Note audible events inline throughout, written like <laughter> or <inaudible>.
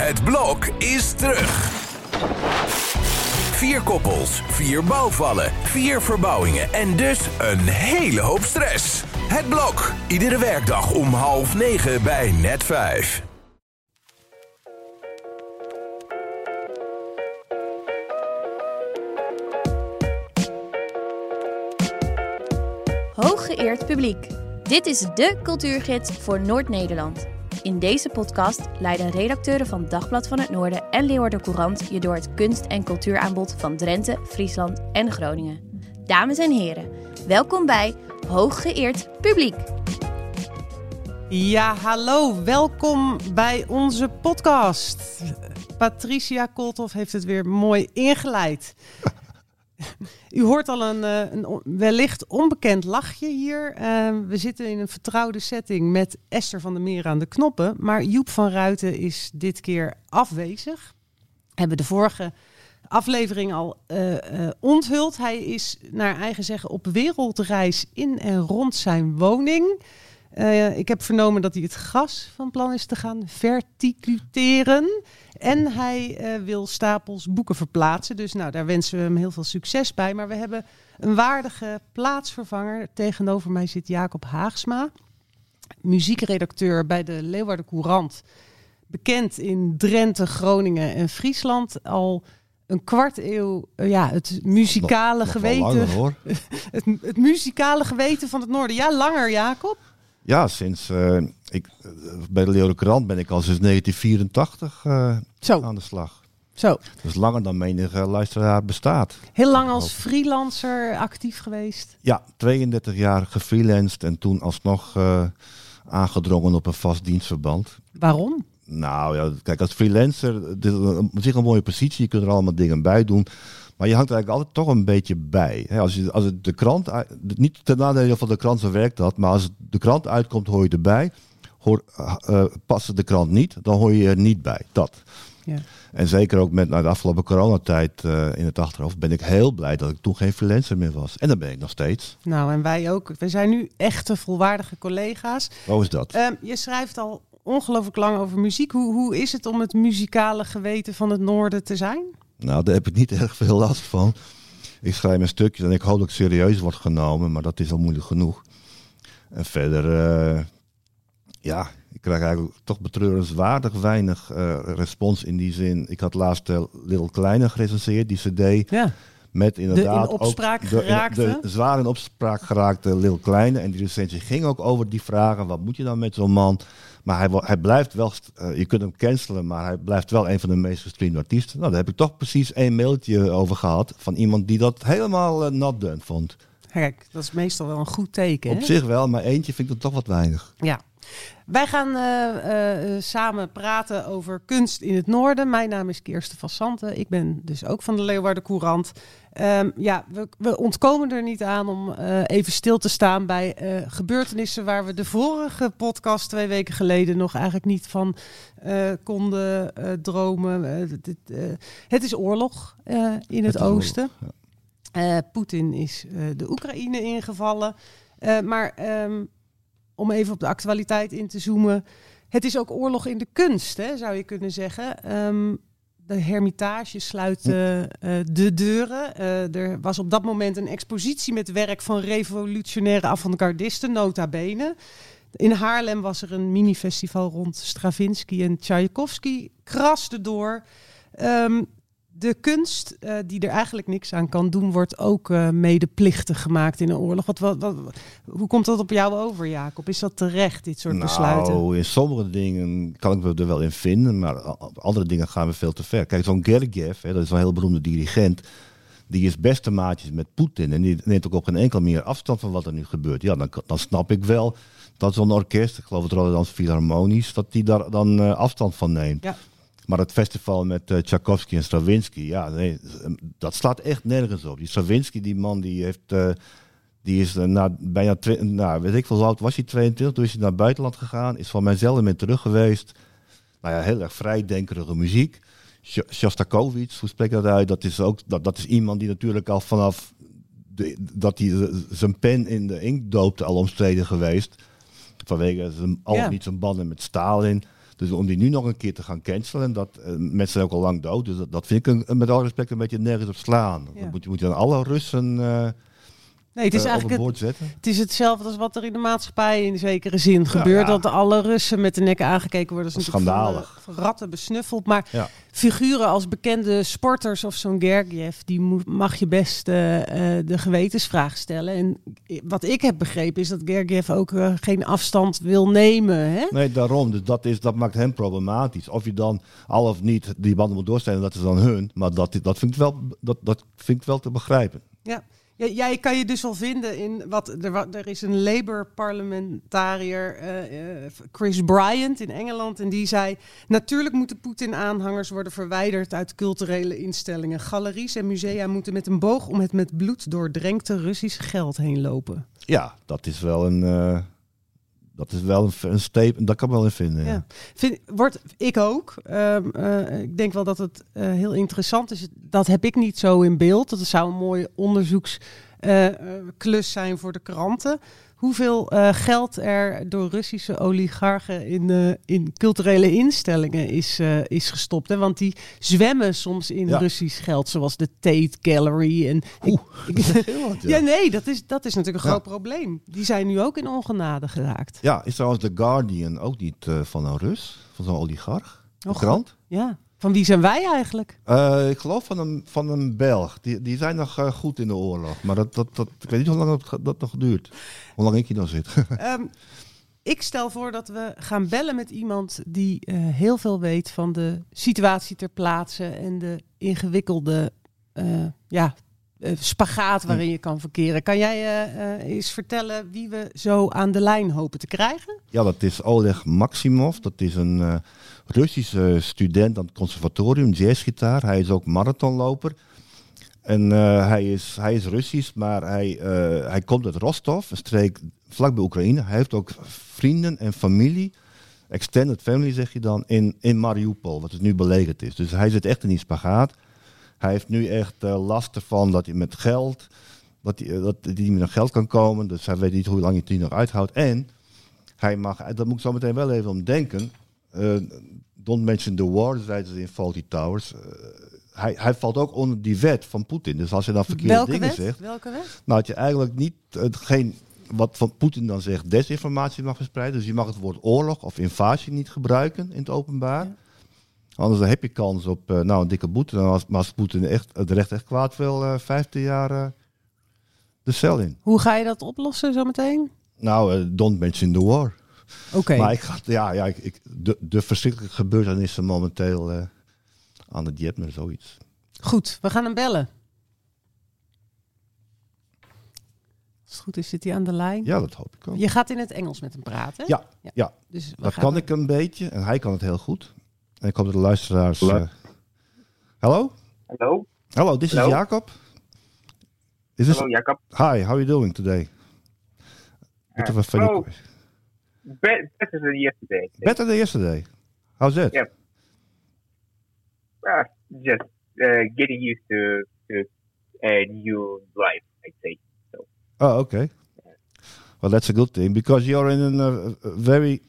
Het blok is terug. Vier koppels, vier bouwvallen, vier verbouwingen en dus een hele hoop stress. Het blok, iedere werkdag om half negen bij net vijf. Hooggeëerd publiek. Dit is de cultuurgids voor Noord-Nederland. In deze podcast leiden redacteuren van Dagblad van het Noorden en Leeuwarden Courant je door het kunst- en cultuuraanbod van Drenthe, Friesland en Groningen. Dames en heren, welkom bij Hooggeëerd publiek. Ja, hallo. Welkom bij onze podcast. Patricia Kolthoff heeft het weer mooi ingeleid. <laughs> U hoort al een, eh, een wellicht onbekend lachje hier. Uh, we zitten in een vertrouwde setting met Esther van der Meer aan de knoppen. Maar Joep van Ruiten is dit keer afwezig. Hebben de vorige aflevering al uh, onthuld. Hij is naar eigen zeggen op wereldreis in en rond zijn woning. Uh, ik heb vernomen dat hij het gas van plan is te gaan verticuteren. En hij uh, wil stapels boeken verplaatsen. Dus nou, daar wensen we hem heel veel succes bij. Maar we hebben een waardige plaatsvervanger. Tegenover mij zit Jacob Haagsma, muziekredacteur bij de Leeuwarden Courant. Bekend in Drenthe, Groningen en Friesland. Al een kwart eeuw uh, ja, het muzikale nog, nog geweten. Langer, hoor. <laughs> het, het muzikale geweten van het noorden. Ja, langer, Jacob. Ja, sinds uh, ik, bij de Leeuwarden Krant ben ik al sinds 1984 uh, Zo. aan de slag. Zo. Dus langer dan menige luisteraar bestaat. Heel lang als freelancer actief geweest? Ja, 32 jaar gefreelanced en toen alsnog uh, aangedrongen op een vast dienstverband. Waarom? Nou ja, kijk, als freelancer, is op zich een mooie positie, je kunt er allemaal dingen bij doen. Maar je hangt er eigenlijk altijd toch een beetje bij. He, als, je, als het de krant, niet ten nadele van de krant, zo werkt dat, maar als de krant uitkomt, hoor je erbij. Hoor, uh, past de krant niet, dan hoor je er niet bij. Dat. Ja. En zeker ook met nou, de afgelopen coronatijd uh, in het achterhoofd ben ik heel blij dat ik toen geen freelancer meer was. En dat ben ik nog steeds. Nou, en wij ook. We zijn nu echte volwaardige collega's. Hoe is dat? Uh, je schrijft al ongelooflijk lang over muziek. Hoe, hoe is het om het muzikale geweten van het noorden te zijn? Nou, daar heb ik niet <laughs> erg veel last van. Ik schrijf mijn stukjes en ik hoop dat ik serieus word genomen, maar dat is al moeilijk genoeg. En verder, uh, ja, ik krijg eigenlijk toch betreurenswaardig weinig uh, respons in die zin. Ik had laatst uh, Little Kleine gerecenseerd, die cd. Ja. Met inderdaad de in opspraak ook geraakte. De, zwaar in opspraak geraakte Lil Kleine. En die recensie ging ook over die vragen. Wat moet je dan met zo'n man? Maar hij, hij blijft wel, uh, je kunt hem cancelen, maar hij blijft wel een van de meest gestreamde artiesten. Nou, daar heb ik toch precies één mailtje over gehad. Van iemand die dat helemaal uh, not done vond. Kijk, dat is meestal wel een goed teken. Op hè? zich wel, maar eentje vind ik toch wat weinig. Ja. Wij gaan uh, uh, samen praten over kunst in het noorden. Mijn naam is Kirsten van Santen. Ik ben dus ook van de Leeuwarden Courant. Um, ja, we, we, ontkomen er niet aan om uh, even stil te staan bij gebeurtenissen waar we de vorige podcast twee weken geleden nog eigenlijk niet van konden dromen. Het, het, is oorlog in het, het oosten. Ja. Poetin is de Oekraïne ingevallen. maar um, om even op de actualiteit in te zoomen. Het is ook oorlog in de kunst, hè, zou je kunnen zeggen. Um, de Hermitage sluit uh, uh, de deuren. Uh, er was op dat moment een expositie met werk van revolutionaire avant-gardisten, nota bene. In Haarlem was er een mini-festival rond Stravinsky en Tchaikovsky. Kraste door. Um, de kunst, uh, die er eigenlijk niks aan kan doen, wordt ook uh, medeplichtig gemaakt in een oorlog. Wat, wat, wat, hoe komt dat op jou over, Jacob? Is dat terecht, dit soort nou, besluiten? in sommige dingen kan ik me er wel in vinden, maar op andere dingen gaan we veel te ver. Kijk, zo'n Gergiev, hè, dat is een heel beroemde dirigent, die is beste maatjes met Poetin en die neemt ook op geen enkel meer afstand van wat er nu gebeurt. Ja, dan, dan snap ik wel dat zo'n orkest, ik geloof het Rotterdamse Philharmonisch, dat die daar dan uh, afstand van neemt. Ja. Maar het festival met uh, Tchaikovsky en Stravinsky, ja, nee, dat slaat echt nergens op. Die Stravinsky, die man, die heeft, uh, die is uh, na bijna, nou, weet ik veel hoe oud was hij, 22, toen is hij naar het buitenland gegaan, is van mijzelf mee terug geweest. Nou ja, heel erg vrijdenkerige muziek. Shostakovich, hoe spreek dat uit? Dat is ook, dat, dat is iemand die natuurlijk al vanaf de, dat hij zijn pen in de inkt doopte al omstreden geweest. Vanwege zijn, al ja. niet zijn banden met Stalin. Dus om die nu nog een keer te gaan cancelen, dat uh, mensen zijn ook al lang dood. Dus dat, dat vind ik een, met alle respect een beetje nergens op slaan. Ja. Moet, je, moet je dan alle Russen uh, Nee, het is uh, eigenlijk het, het, het, is hetzelfde als wat er in de maatschappij in zekere zin gebeurt. Ja, ja. Dat alle Russen met de nek aangekeken worden. Dat is schandalig. Van, van ratten besnuffeld. Maar figuren als bekende sporters of zo'n Gergiev, die moet, mag je best uh, de gewetensvraag stellen. En wat ik heb begrepen is dat Gergiev ook geen afstand wil nemen. Hè? Nee, daarom. Dus dat, is, dat maakt hem problematisch. Of je dan al of niet die banden moet doorstellen, dat is dan hun. Maar dat, dat, vind, ik wel, dat, dat vind ik wel te begrijpen. Ja. Ja, jij kan je dus wel vinden in wat er, is een Labour-parlementariër, uh, uh, Chris Bryant in Engeland, en die zei: Natuurlijk moeten Poetin-aanhangers worden verwijderd uit culturele instellingen. Galeries en musea moeten met een boog om het met bloed doordrenkte Russisch geld heen lopen. Ja, dat is wel een. Uh, dat is wel een, een statement, dat kan wel in vinden. Ja. Vind, wordt, ik ook. Um, uh, ik denk wel dat het uh, heel interessant is. Dat heb ik niet zo in beeld. Dat zou een mooie onderzoeksklus uh, zijn voor de kranten. Hoeveel geld er door Russische oligarchen in, in culturele instellingen is, is gestopt. Hè? Want die zwemmen soms in ja. Russisch geld, zoals de Tate Gallery. En Oeh, ik, <laughs> ik, ja. ja, nee, dat is, dat is natuurlijk een groot probleem. Die zijn nu ook in ongenade geraakt. Ja, is trouwens The Guardian ook niet van een Rus? Van zo'n oligarch? De oh, krant? Ja. Van wie zijn wij eigenlijk? Uh, ik geloof van een, van een Belg. Die, die zijn nog uh, goed in de oorlog. Maar dat, dat, dat, ik weet niet hoe lang dat, dat nog duurt. Hoe lang ik hier dan zit. um, <laughs> ik stel voor dat we gaan bellen met iemand die uh, heel veel weet van de situatie ter plaatse en de ingewikkelde ja, spagaat waarin je kan verkeren. Kan jij uh, uh, eens vertellen wie we zo aan de lijn hopen te krijgen? Ja, dat is Oleg Maximov. Dat is een Russische student aan het conservatorium, jazzgitaar. Hij is ook marathonloper. En hij, is, hij is Russisch, maar hij, hij komt uit Rostov, een streek vlakbij Oekraïne. Hij heeft ook vrienden en familie, extended family zeg je dan, in, in Mariupol, wat het nu belegerd is. Dus hij zit echt in die spagaat. Hij heeft nu echt uh, last ervan dat hij met geld, dat hij, uh, dat hij niet meer naar geld kan komen. Dus hij weet niet hoe lang hij het nog uithoudt. En hij mag, dat moet ik zo meteen wel even om denken. Uh, don't mention the war, zeiden ze in Faulty Towers. hij, hij valt ook onder die wet van Poetin. Dus als je dan verkeerde Welke dingen wet? zegt. Welke wet? Nou, dat je eigenlijk niet geen wat van Poetin dan zegt, desinformatie mag verspreiden. Dus je mag het woord oorlog of invasie niet gebruiken in het openbaar. Ja. Anders dan heb je kans op uh, nou, een dikke boete. Dan als, maar als Poetin echt, het recht echt kwaad wil, uh, 15 jaar uh, de cel in. Hoe ga je dat oplossen zometeen? Nou, uh, don't mention the war. Oké. Okay. Maar ik ga, ja, ja, ik, ik, de, de verschrikkelijke gebeurtenissen momenteel aan de dieet met zoiets. Goed, we gaan hem bellen. Als het goed is, zit hij aan de lijn. Ja, dat hoop ik ook. Je gaat in het Engels met hem praten? Ja, ja. ja. Dus dat kan ik een beetje en hij kan het heel goed. En ik hoop dat de luisteraars... Uh... Hallo? Hallo? Hallo, this Hello? is Jacob. Is Hello, Jacob. Hi, how are you doing today? Bit of a funny oh, be better than yesterday. Better than yesterday. How's that? Yeah. Uh, just uh, getting used to, to a new life, I'd say. So. Oh, okay. Well, that's a good thing because you're in a, a very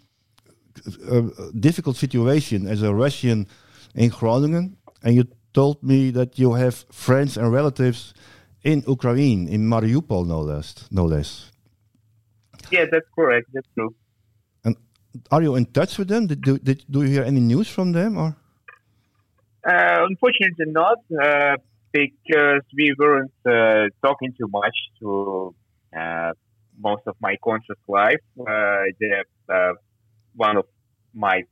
uh, difficult situation as a Russian in Groningen, and you told me that you have friends and relatives in Ukraine, in Mariupol, no less. No less. Yeah, that's correct. That's true. And are you in touch with them? Did, do, did, do you hear any news from them, or? Uh, unfortunately, not uh, because we weren't uh, talking too much to uh, most of my conscious life. the one of my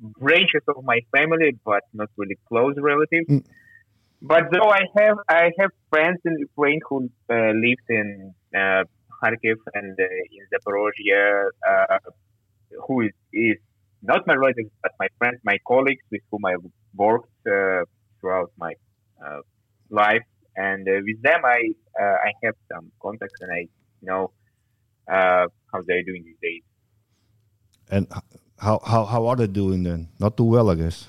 branches of my family, but not really close relatives. Mm. But though I have I have friends in Ukraine who uh, lived in uh, Kharkiv and uh, in Zaporozhye, who is, is not my relatives, but my friends, my colleagues with whom I worked uh, throughout my uh, life, and uh, with them I uh, I have some contacts and I know uh, how they're doing these days. And how, how, how are they doing then? Not too well, I guess.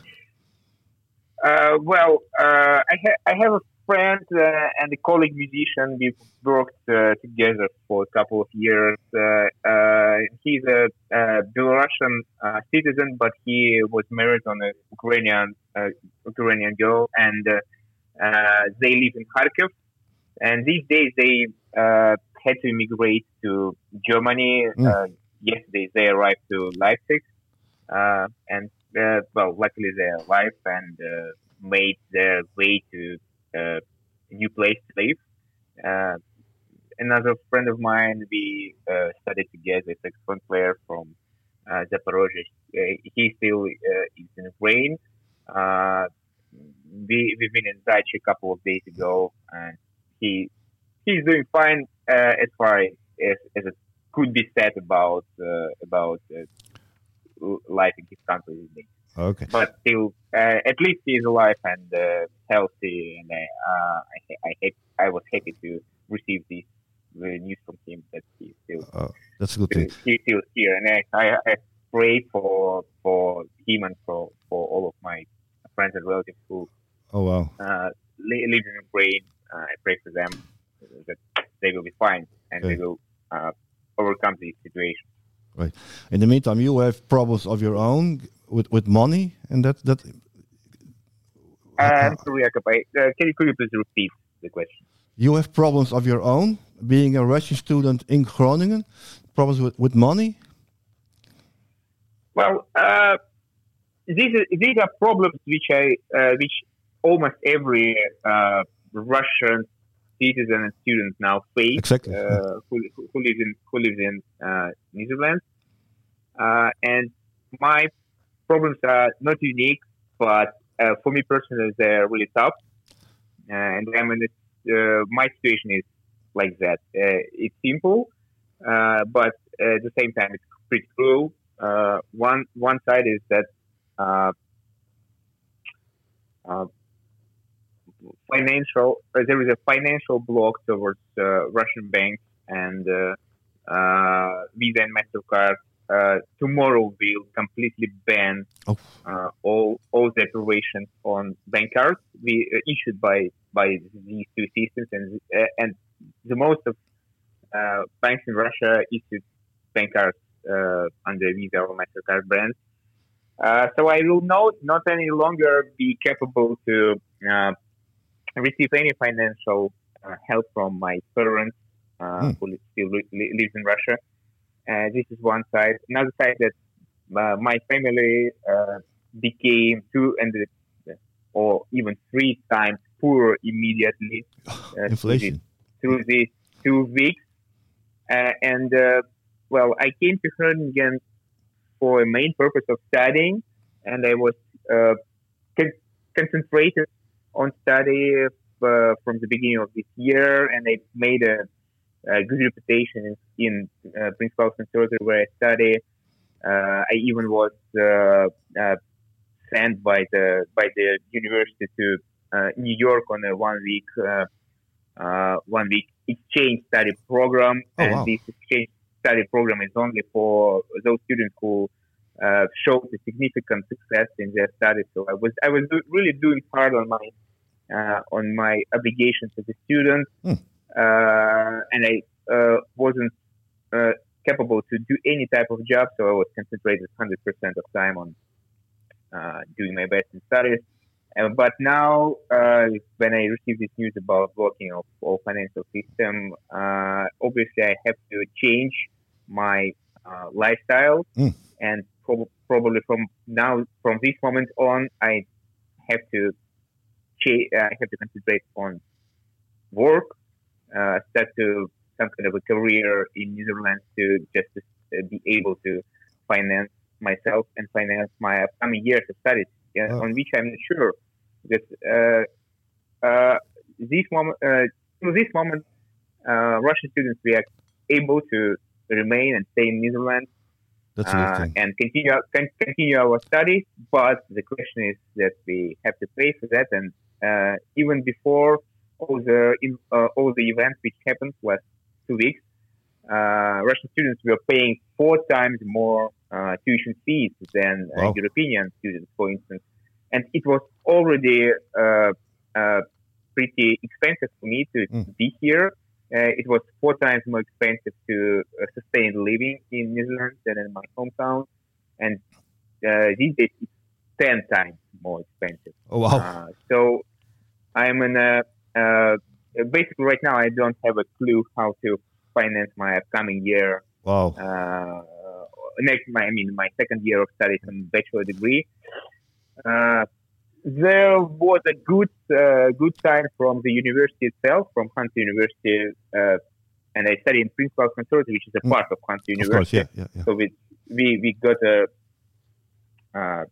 Uh, well, uh, I, ha- I have a friend uh, and a colleague musician. We've worked uh, together for a couple of years. Uh, uh, he's a Belarusian uh, citizen, but he was married on a Ukrainian uh, Ukrainian girl, and uh, uh, they live in Kharkiv. And these days they uh, had to immigrate to Germany. Mm. Yesterday they arrived to Leipzig, uh, and uh, well, luckily they're alive and uh, made their way to uh, a new place to live. Uh, another friend of mine, we studied together, a saxophone player from uh, Zaporozhye. He still is in Ukraine. Uh, we, we've been in touch a couple of days ago, and he he's doing fine as far as, as could be said about uh, about uh, life in his country Okay. but still, uh, at least he's alive and uh, healthy, and uh, I, I, ha- I was happy to receive this uh, news from him that he's still Oh, that's a good thing. he's still here, and I, I, I pray for for him and for, for all of my friends and relatives who Oh, wow. uh, li- live in Ukraine. Uh, I pray for them that they will be fine and they will uh, overcome this situation. Right. In the meantime, you have problems of your own with, with money, and that that Uh, sorry, Jakob, I, uh, can you could you please repeat the question? you have problems of your own being a Russian student in Groningen. Problems with, with money. Well, uh, these are, these are problems which I uh, which almost every uh, Russian citizen and student now face Exactly. uh, who, who lives in who lives in uh, Netherlands, uh, and my problems are not unique, but uh, for me personally, they're really tough. And I mean, it's, uh, my situation is like that. Uh, it's simple, uh, but at the same time, it's pretty cruel. Uh, one one side is that uh, uh, financial uh, there is a financial block towards uh, Russian banks and uh, uh, Visa and Mastercard uh, tomorrow will completely ban Oh. uh, all all the operations on bank cards we, uh, issued by by these two systems and uh, and the most of uh, banks in Russia issued bank cards uh, under Visa or Mastercard brands. Uh, so I will not not any longer be capable to uh, receive any financial uh, help from my parents uh, Hmm. who still li- li- lives in Russia. Uh, this is one side. Another side that uh, my family uh, became two and uh, or even three times poorer immediately <sighs> Inflation. through these two weeks. Uh, and uh, well, I came to Groningen for a main purpose of studying, and I was uh, con- concentrated on study uh, from the beginning of this year, and I made a, a good reputation in, in uh, Prince Conservatory where I study. Uh, I even was uh, uh, sent by the by the university to uh, New York on a one week uh, uh, one week exchange study program, Oh, and wow. this exchange study program is only for those students who uh, showed a significant success in their studies. So I was I was do, really doing hard on my on my obligations as a student, uh, and I uh, wasn't uh, capable to do any type of job. So I was concentrated 100% of time on uh, doing my best in studies. Uh, but now, uh, when I received this news about blocking of all financial system, uh, obviously I have to change my uh, lifestyle, Mm. and prob- probably from now, from this moment on, I have to cha- I have to concentrate on work, uh, start to some kind of a career in Netherlands to just to, uh, be able to finance myself and finance my upcoming years of studies, yeah, Oh. on which I'm not sure. Because uh, uh, this moment, uh, to this moment, uh, Russian students we are able to remain and stay in Netherlands a and continue continue our studies. But the question is that we have to pay for that, and uh, even before all the in, uh, all the events which happened last two weeks, uh, Russian students were paying four times more uh, tuition fees than uh, Wow. European students, for instance, and it was already uh, uh, pretty expensive for me to Mm. be here. Uh, it was four times more expensive to uh, sustain living in New Zealand than in my hometown, and uh, these days it's ten times more expensive. Oh, wow. Uh, so I'm in a uh, basically right now I don't have a clue how to finance my upcoming year. wow. Uh, next, my I mean my second year of studies and bachelor degree. Uh, there was a good uh, good sign from the university itself, from Hunter University, uh, and I study in Prince Claus Conservatory, which is a Mm. part of Hunter Of University. course, yeah, yeah, yeah. So we we, we got a uh,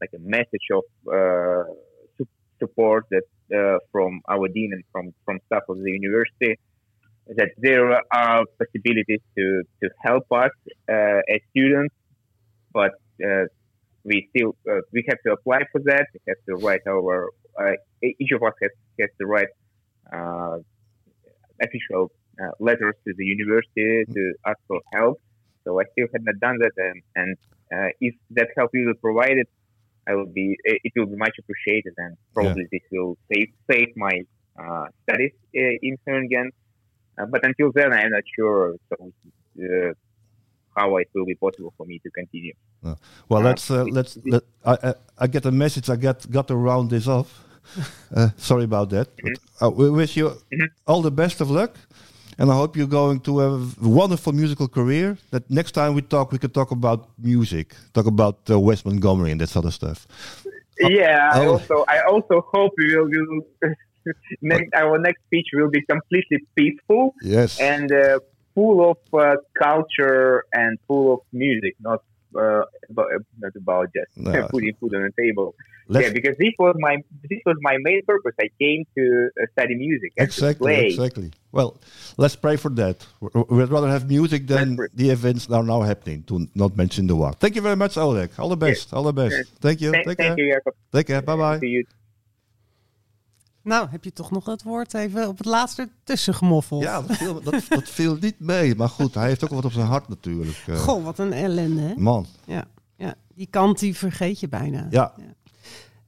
like a message of uh, su- support that uh, from our dean and from from staff of the university that there are possibilities to to help us uh, as students, but uh, we still uh, we have to apply for that. We have to write our each of us has, has to write official letters to the university to ask for help. So I still had not done that, and, and if that help be provided, I will be it will be much appreciated, and probably this will save save my uh, studies uh, in Groningen. Uh, but until then, I'm not sure so, uh, how it will be possible for me to continue. Well, Uh, let's uh, let's. Let, I, I I get a message. I get got to round this off. <laughs> Uh, sorry about that. But, uh, we wish you Mhm. all the best of luck, and I hope you're going to have a wonderful musical career. That next time we talk, we can talk about music, talk about uh, West Montgomery and that sort of stuff. Yeah, I oh. also I also hope we will, will <laughs> next, our next speech will be completely peaceful Yes. and uh, full of uh, culture and full of music, not uh, about, not about just No. <laughs> putting food on the table. Let's, yeah, because this was my this was my main purpose. I came to uh, study music exactly. play. Exactly. Well, let's pray for that. We'd rather have music than the events that are now happening. To not mention the war. Thank you very much, Oleg. All the best. All the best. Yes. Thank you. Thank, Take thank care. you, Jacob. Take care. Bye bye. Nou, heb je toch nog het woord even op het laatste tussen gemoffeld. Ja, dat viel, dat, dat viel niet mee. Maar goed, hij heeft ook wat op zijn hart natuurlijk. eh. Goh, wat een ellende, hè? Man, Ja, ja, die kant die vergeet je bijna. ja.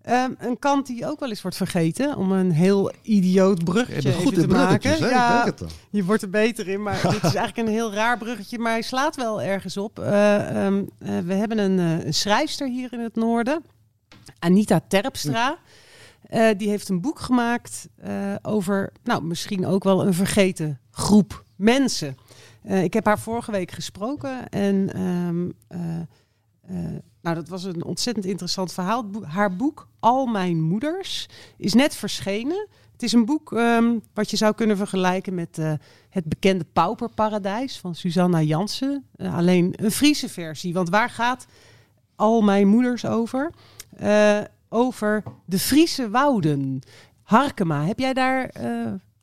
Ehm, een kant die ook wel eens wordt vergeten, om een heel idioot Je bruggetje goed te maken. hè? Ja, het je wordt er beter in, maar dit is eigenlijk een heel raar bruggetje, maar hij slaat wel ergens op. Eh, ehm, eh, we hebben een, eh, een schrijfster hier in het noorden, Anita Terpstra. Eh, die heeft een boek gemaakt eh, over, nou, misschien ook wel een vergeten groep mensen. Eh, ik heb haar vorige week gesproken en ehm, eh, eh, nou, dat was een ontzettend interessant verhaal. Haar boek Al mijn moeders is net verschenen. Het is een boek ehm, wat je zou kunnen vergelijken met het bekende Pauperparadijs van Susanna Jansen. Alleen een Friese versie. Want waar gaat Al mijn moeders over? Over de Friese wouden. Harkema, heb jij daar eh,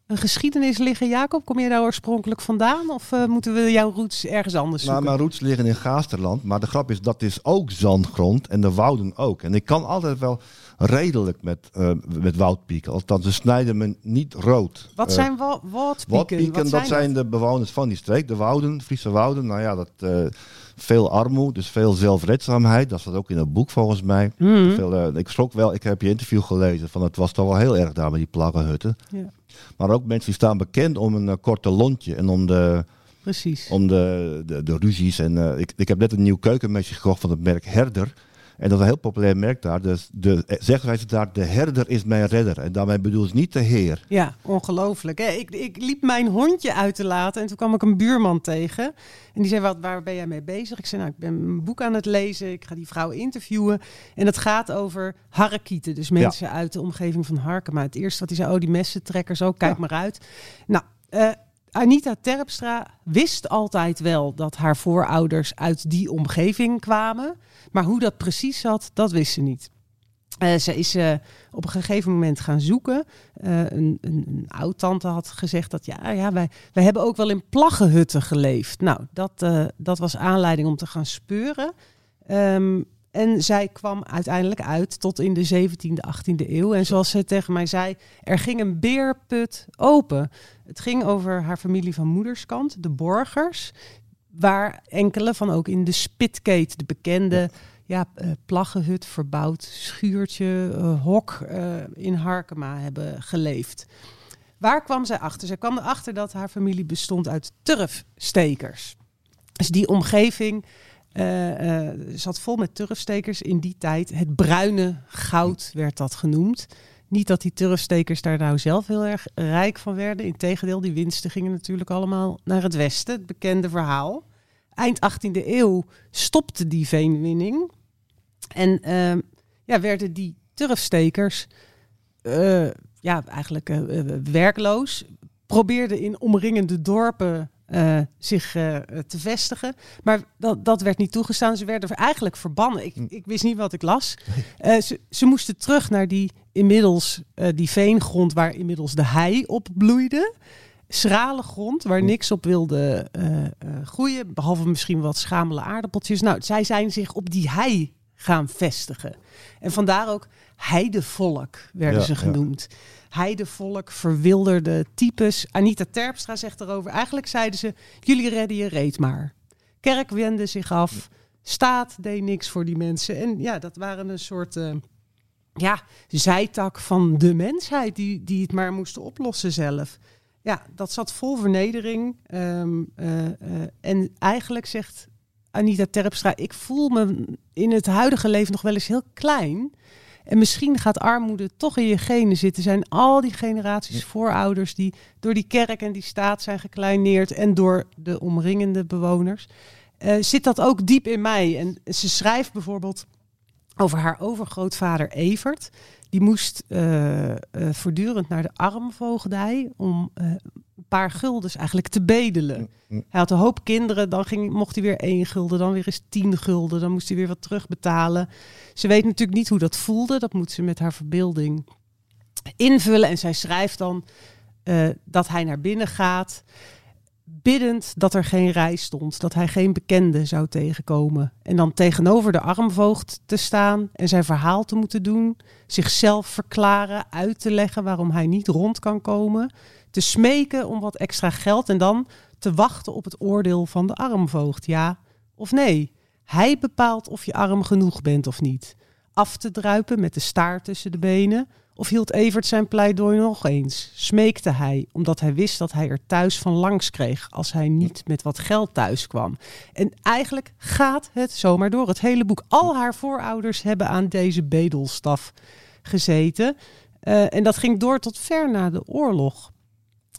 een geschiedenis liggen, Jacob? Kom je daar oorspronkelijk vandaan? Of eh, moeten we jouw roots ergens anders Nou, zoeken? mijn roots liggen in Gaasterland. Maar de grap is, dat is ook zandgrond. En de wouden ook. En ik kan altijd wel redelijk met, eh, met woudpieken. Althans, ze snijden me niet rood. Wat zijn wa- watpieken? Watpieken, Wat dat zijn de bewoners van die streek, de wouden, Friese wouden. Nou ja, dat, veel armoede, dus veel zelfredzaamheid. Dat staat ook in het boek volgens mij. Veel, eh, ik schrok wel, ik heb je interview gelezen, van het was toch wel heel erg daar met die plaggenhutten. Ja. Maar ook mensen die staan bekend om een eh, korte lontje en om de, Precies. om de, de, de ruzies. En, eh, ik, ik heb net een nieuw keukenmesje gekocht van het merk Herder. En dat is een heel populair merk daar. Dus de, eh, zeggen wij ze daar, de herder is mijn redder. En daarmee bedoel ze niet de heer. Ja, ongelooflijk. Ik, ik liep mijn hondje uit te laten en toen kwam ik een buurman tegen. En die zei, wat, waar ben jij mee bezig? Ik zei, nou, ik ben een boek aan het lezen. Ik ga die vrouw interviewen. En het gaat over harakieten. Dus mensen uit de omgeving van Harkema. Het eerste wat hij zei, oh, die messentrekkers ook. Kijk Ja. maar uit. Nou, eh, Anita Terpstra wist altijd wel dat haar voorouders uit die omgeving kwamen. Maar hoe dat precies zat, dat wist ze niet. Uh, ze is uh, op een gegeven moment gaan zoeken. Uh, een, een, een oud-tante had gezegd dat ja, ja wij, wij hebben ook wel in plaggenhutten geleefd. Nou, dat, dat was aanleiding om te gaan speuren. Um, en zij kwam uiteindelijk uit tot in de 17e, 18e eeuw. En zoals ze tegen mij zei, er ging een beerput open. Het ging over haar familie van moederskant, de Borgers. Waar enkele van ook in de Spitkeet, de bekende ja, uh, plaggenhut, verbouwd schuurtje, uh, hok uh, in Harkema hebben geleefd. Waar kwam zij achter? Zij kwam erachter dat haar familie bestond uit turfstekers. Dus die omgeving uh, zat vol met turfstekers in die tijd. Het bruine goud werd dat genoemd. Niet dat die turfstekers daar nou zelf heel erg rijk van werden. Integendeel, die winsten gingen natuurlijk allemaal naar het westen. Het bekende verhaal. Eind 18e eeuw stopte die veenwinning. En uh, ja, werden die turfstekers ja, eigenlijk werkloos. Probeerden in omringende dorpen uh, zich uh, te vestigen. Maar dat, dat werd niet toegestaan. Ze werden eigenlijk verbannen. Ik, hm. ik wist niet wat ik las. Uh, ze, ze moesten terug naar die inmiddels die veengrond waar inmiddels de hei op bloeide. Schrale grond waar hm. niks op wilde groeien. Behalve misschien wat schamele aardappeltjes. Nou, zij zijn zich op die hei gaan vestigen. En vandaar ook heidevolk werden ze genoemd. Ja heidevolk, verwilderde types. Anita Terpstra zegt erover. Eigenlijk zeiden ze: jullie redden je reet maar. Kerk wendde zich af. Staat deed niks voor die mensen. En ja, dat waren een soort uh, ja, zijtak van de mensheid die, die het maar moesten oplossen zelf. Ja, dat zat vol vernedering. Um, uh, uh, en eigenlijk zegt Anita Terpstra: ik voel me in het huidige leven nog wel eens heel klein. En misschien gaat armoede toch in je genen zitten. Zijn al die generaties voorouders die door die kerk en die staat zijn gekleineerd en door de omringende bewoners. Uh, zit dat ook diep in mij? En ze schrijft bijvoorbeeld over haar overgrootvader Evert. Die moest uh, uh, voortdurend naar de armvoogdij om paar guldens eigenlijk te bedelen. Mm, mm. Hij had een hoop kinderen, dan ging, mocht hij weer één gulden, dan weer eens tien gulden, dan moest hij weer wat terugbetalen. Ze weet natuurlijk niet hoe dat voelde, dat moet ze met haar verbeelding invullen. En zij schrijft dan dat hij naar binnen gaat, biddend dat er geen rij stond, dat hij geen bekende zou tegenkomen. En dan tegenover de armvoogd te staan en zijn verhaal te moeten doen, zichzelf verklaren, uit te leggen waarom hij niet rond kan komen te smeken om wat extra geld en dan te wachten op het oordeel van de armvoogd. Ja of nee. Hij bepaalt of je arm genoeg bent of niet. Af te druipen met de staart tussen de benen. Of hield Evert zijn pleidooi nog eens? Smeekte hij, omdat hij wist dat hij er thuis van langs kreeg als hij niet met wat geld thuis kwam. En eigenlijk gaat het zomaar door. Het hele boek. Al haar voorouders hebben aan deze bedelstaf gezeten. Uh, en dat ging door tot ver na de oorlog.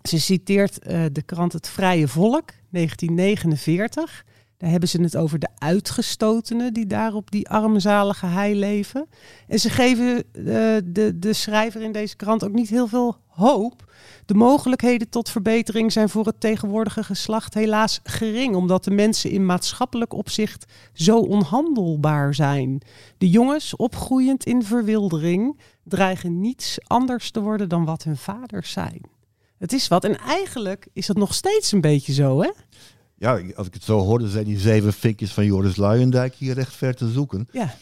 Ze citeert uh, de krant Het Vrije Volk, 1949. Daar hebben ze het over de uitgestotenen die daar op die armzalige hei leven. En ze geven uh, de, de schrijver in deze krant ook niet heel veel hoop. De mogelijkheden tot verbetering zijn voor het tegenwoordige geslacht helaas gering, omdat de mensen in maatschappelijk opzicht zo onhandelbaar zijn. De jongens, opgroeiend in verwildering, dreigen niets anders te worden dan wat hun vaders zijn. Het is wat. En eigenlijk is dat nog steeds een beetje zo, hè? Ja, als ik het zo hoorde, zijn die zeven vinkjes van Joris Luijendijk hier recht ver te zoeken. Ja.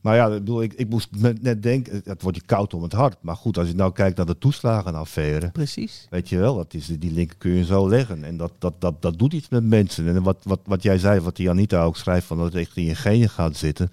Maar ja, ik, bedoel, ik, ik moest net denken, het wordt je koud om het hart. Maar goed, als je nou kijkt naar de toeslagenaffaire. Precies. Weet je wel, dat is, die link kun je zo leggen. En dat, dat, dat, dat doet iets met mensen. En wat, wat, wat jij zei, wat die Anita ook schrijft, van dat het echt in je genen gaat zitten.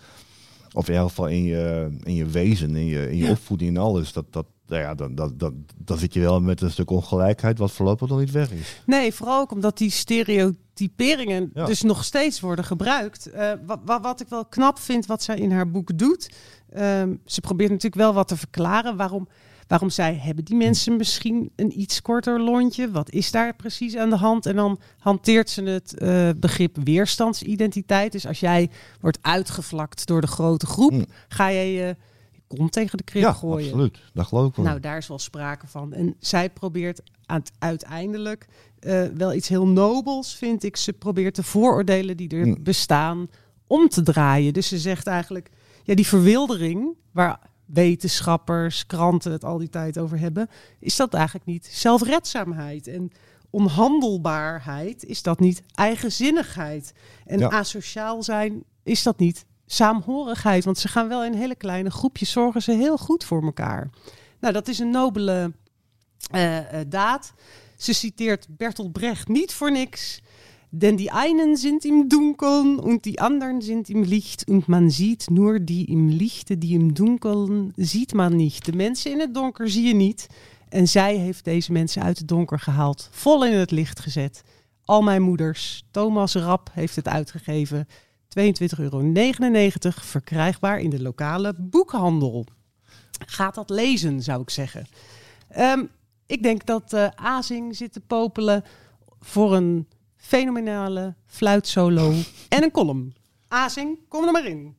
Of in ieder geval in je, in je wezen, in je, in je opvoeding en alles. Dat, dat, nou ja, dan, dan, dan, dan zit je wel met een stuk ongelijkheid wat voorlopig nog niet weg is. Nee, vooral ook omdat die stereotyperingen dus nog steeds worden gebruikt. Uh, wat, wat, ik wel knap vind wat zij in haar boek doet. Um, ze probeert natuurlijk wel wat te verklaren waarom, waarom zij hebben die mensen misschien een iets korter lontje. Wat is daar precies aan de hand? En dan hanteert ze het uh, begrip weerstandsidentiteit. Dus als jij wordt uitgevlakt door de grote groep, mm. ga jij je komt tegen de krip ja, gooien. absoluut. Dat geloof ik wel. Nou, daar is wel sprake van. En zij probeert uiteindelijk uh, wel iets heel nobels, vind ik. Ze probeert de vooroordelen die er mm. bestaan om te draaien. Dus ze zegt eigenlijk, ja, die verwildering waar wetenschappers, kranten het al die tijd over hebben, is dat eigenlijk niet zelfredzaamheid. En onhandelbaarheid, is dat niet eigenzinnigheid. En Ja. asociaal zijn, is dat niet saamhorigheid. Want ze gaan wel in hele kleine groepjes, zorgen ze heel goed voor elkaar. Nou, dat is een nobele eh, eh, daad. Ze citeert Bertolt Brecht niet voor niks. Denn die einen sind im Dunkeln und die anderen sind im Licht. Und man ziet nur die im Lichte, die im Dunkeln ziet man niet. De mensen in het donker zie je niet. En zij heeft deze mensen uit het donker gehaald. Vol in het licht gezet. Al mijn moeders. Thomas Rap heeft het uitgegeven. 22,99 euro. Verkrijgbaar in de lokale boekhandel. Gaat dat lezen, zou ik zeggen. Ehm, ik denk dat eh Azing zit te popelen voor een fenomenale fluitsolo <laughs> en een column. Azing, kom er maar in.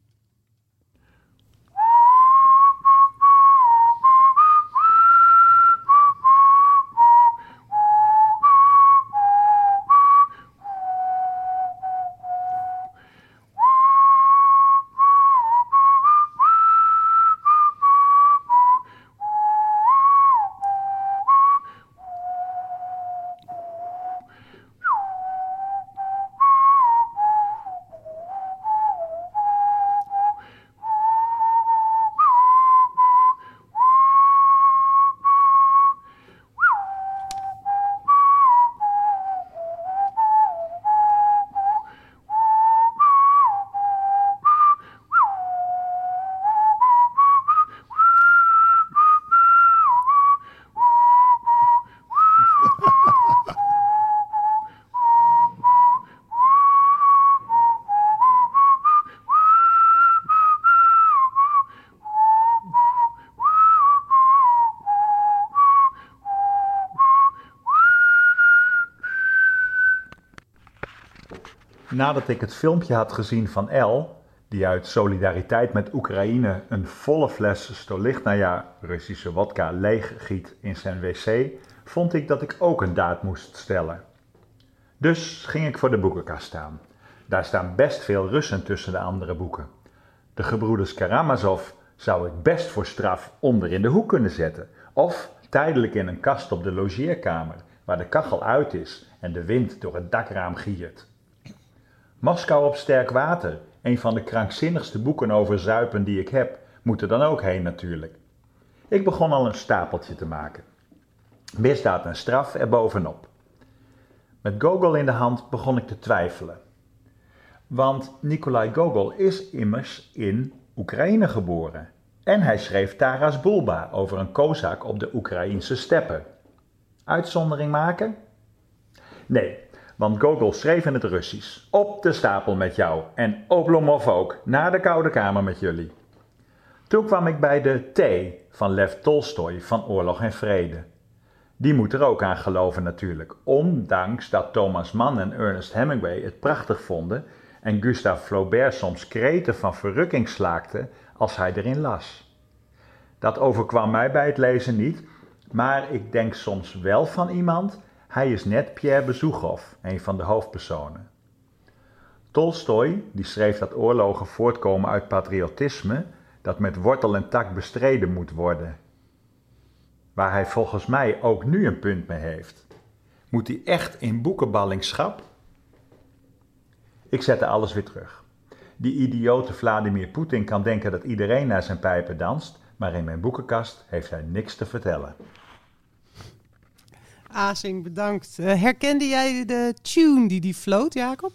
Nadat ik het filmpje had gezien van El, die uit solidariteit met Oekraïne een volle fles Stolichnaja Russische wodka leeggiet in zijn wc, vond ik dat ik ook een daad moest stellen. Dus ging ik voor de boekenkast staan. Daar staan best veel Russen tussen de andere boeken. De gebroeders Karamazov zou ik best voor straf onder in de hoek kunnen zetten. Of tijdelijk in een kast op de logeerkamer, waar de kachel uit is en de wind door het dakraam giert. Moskou op sterk water, een van de krankzinnigste boeken over zuipen die ik heb, moet er dan ook heen natuurlijk. Ik begon al een stapeltje te maken. Misdaad en straf er bovenop. Met Gogol in de hand begon ik te twijfelen. Want Nikolai Gogol is immers in Oekraïne geboren. En hij schreef Taras Bulba over een kozak op de Oekraïnse steppen. Uitzondering maken? Nee, want Gogol schreef in het Russisch. Op de stapel met jou. En Oblomov ook. Naar de koude kamer met jullie. Toen kwam ik bij de T van Lev Tolstoy van Oorlog en Vrede. Die moet er ook aan geloven natuurlijk. Ondanks dat Thomas Mann en Ernest Hemingway het prachtig vonden en Gustave Flaubert soms kreten van verrukking slaakte als hij erin las. Dat overkwam mij bij het lezen niet, maar ik denk soms wel van iemand hij is net Pierre Bezoegov, een van de hoofdpersonen. Tolstoy, die schreef dat oorlogen voortkomen uit patriotisme, dat met wortel en tak bestreden moet worden. Waar hij volgens mij ook nu een punt mee heeft. Moet hij echt in boekenballingschap? Ik zette alles weer terug. Die idiote Vladimir Poetin kan denken dat iedereen naar zijn pijpen danst, maar in mijn boekenkast heeft hij niks te vertellen. Azing, bedankt. Eh, herkende jij de tune die die floot, Jacob?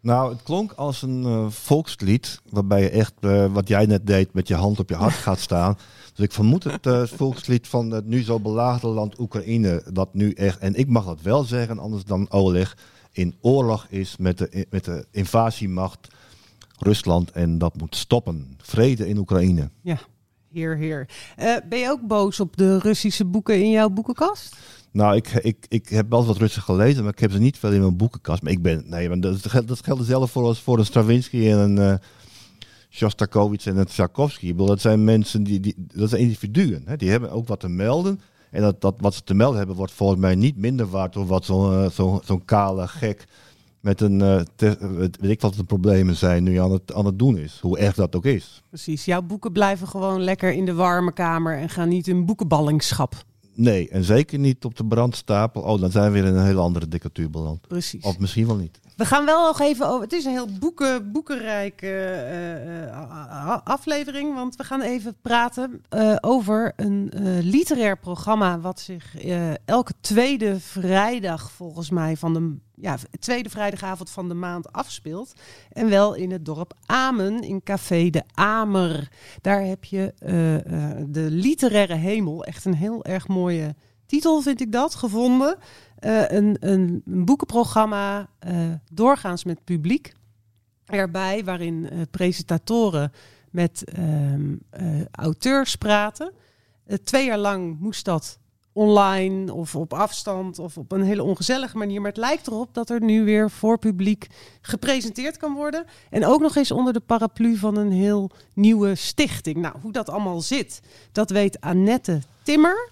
Nou, het klonk als een eh, volkslied, waarbij je echt, eh, wat jij net deed, met je hand op je hart gaat staan. <laughs> Dus ik vermoed het volkslied van het nu zo belaagde land Oekraïne, dat nu echt, en ik mag dat wel zeggen, anders dan Oleg, in oorlog is met de, met de invasiemacht Rusland en dat moet stoppen. Vrede in Oekraïne. Ja, heer, heer. Eh, ben je ook boos op de Russische boeken in jouw boekenkast? Nou, ik, ik, ik heb wel wat Russen gelezen, maar ik heb ze niet veel in mijn boekenkast. Maar ik ben, nee, maar dat, dat geldt hetzelfde voor, als voor een Stravinsky en een Shostakovich en een Tchaikovsky. Ik dat zijn mensen, die, die, dat zijn individuen. Hè? Die hebben ook wat te melden. En dat, dat wat ze te melden hebben, wordt volgens mij niet minder waard door wat zo'n eh, zo'n zo'n kale gek met een, te- weet weet ik wat de problemen zijn nu aan het, aan het doen is. Hoe erg dat ook is. Precies, jouw boeken blijven gewoon lekker in de warme kamer en gaan niet in boekenballingschap. Nee, en zeker niet op de brandstapel. Oh, dan zijn we weer in een hele andere dictatuur beland. Precies. Of misschien wel niet. We gaan wel nog even over. Het is een heel boeken, boekenrijke eh, eh, aflevering. Want we gaan even praten eh, over een literair programma. wat zich elke tweede vrijdag, volgens mij, van de. Ja, tweede vrijdagavond van de maand afspeelt. En wel in het dorp Amen, in Café de Amer. Daar heb je de literaire hemel. Echt een heel erg mooie titel, vind ik dat, gevonden. Eh, een, een, een boekenprogramma, eh, doorgaans met publiek erbij, waarin eh, presentatoren met ehm, eh, auteurs praten. Twee jaar lang moest dat online of op afstand of op een hele ongezellige manier. Maar het lijkt erop dat er nu weer voor publiek gepresenteerd kan worden. En ook nog eens onder de paraplu van een heel nieuwe stichting. Nou, hoe dat allemaal zit, dat weet Annette Timmer.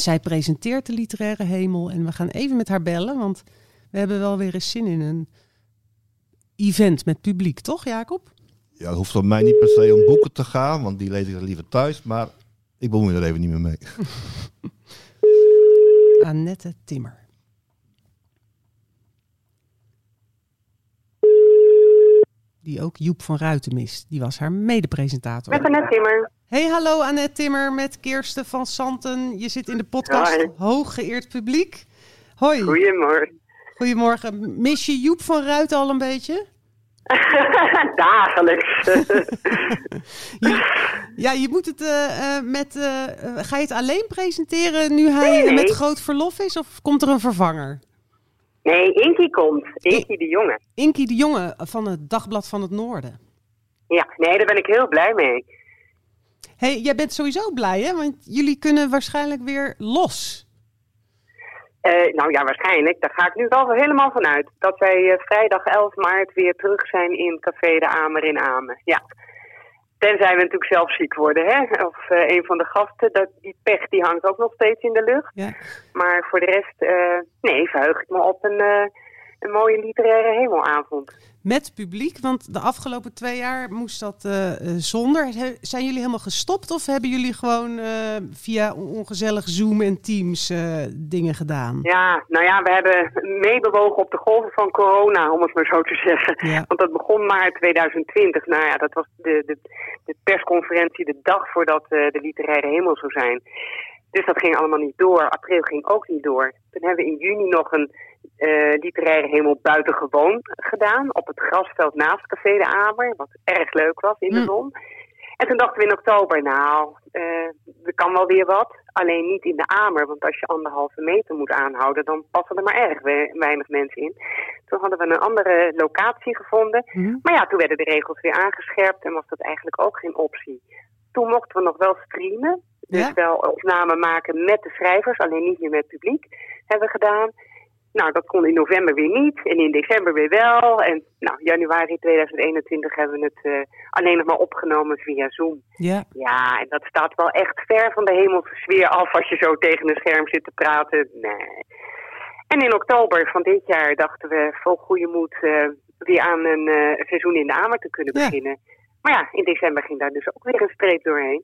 Zij presenteert de literaire hemel en we gaan even met haar bellen, want we hebben wel weer eens zin in een event met publiek, toch Jacob? Ja, het hoeft voor mij niet per se om boeken te gaan, want die lees ik liever thuis. Maar ik bemoei me er even niet meer mee. <laughs> Annette Timmer. Die ook Joep van Ruiten mist. Die was haar medepresentator. Met Annette Timmer. Hey, hallo Annette Timmer met Kirsten van Santen. Je zit in de podcast Hoi. Hooggeëerd Publiek. Hoi. Goedemorgen. Goedemorgen. Mis je Joep van Ruiten al een beetje? <laughs> Dagelijks. <laughs> Ja, je moet het eh, eh, met. eh, ga je het alleen presenteren nu hij Nee, nee. met groot verlof is? Of komt er een vervanger? nee, Inky komt. Inky de jongen. Inky de Jonge van het Dagblad van het Noorden. Ja, nee, daar ben ik heel blij mee. Hey, jij bent sowieso blij, hè? Want jullie kunnen waarschijnlijk weer los. Eh, nou ja, waarschijnlijk. Daar ga ik nu wel helemaal vanuit. Dat wij eh, vrijdag 11 maart weer terug zijn in Café de Amer in Amen. Ja. Tenzij we natuurlijk zelf ziek worden, hè? Of eh, een van de gasten. Dat, die pech die hangt ook nog steeds in de lucht. Ja. Maar voor de rest, nee, verheug ik me op een, een mooie literaire hemelavond. Met publiek, want de afgelopen twee jaar moest dat eh, eh, zonder. Zijn jullie helemaal gestopt of hebben jullie gewoon eh, via on- ongezellig Zoom en Teams dingen gedaan? Ja, nou ja, we hebben meebewogen op de golven van corona, om het maar zo te zeggen. Ja. Want dat begon maart 2020. Nou ja, dat was de, de, de persconferentie de dag voordat de literaire hemel zou zijn. Dus dat ging allemaal niet door. April ging ook niet door. Toen hebben we in juni nog een eh, literaire hemel buitengewoon gedaan. Op het grasveld naast Café de Amer. Wat erg leuk was in de Hm. zon. En toen dachten we in oktober, nou, eh, er kan wel weer wat. Alleen niet in de Amer, want als je anderhalve meter moet aanhouden, dan passen er maar erg we- weinig mensen in. Toen hadden we een andere locatie gevonden. Mhm. Maar ja, toen werden de regels weer aangescherpt en was dat eigenlijk ook geen optie. Toen mochten we nog wel streamen. Dus Ja. wel opname maken met de schrijvers, alleen niet meer met publiek, hebben we gedaan. Nou, dat kon in november weer niet en in december weer wel. En nou, januari 2021 hebben we het eh, alleen nog maar opgenomen via Zoom. Ja. Ja, en dat staat wel echt ver van de hemelse sfeer af als je zo tegen een scherm zit te praten. Nee. En in oktober van dit jaar dachten we vol goede moed eh, weer aan een eh, seizoen in de Amer te kunnen Ja. beginnen. Maar ja, in december ging daar dus ook weer een streep doorheen.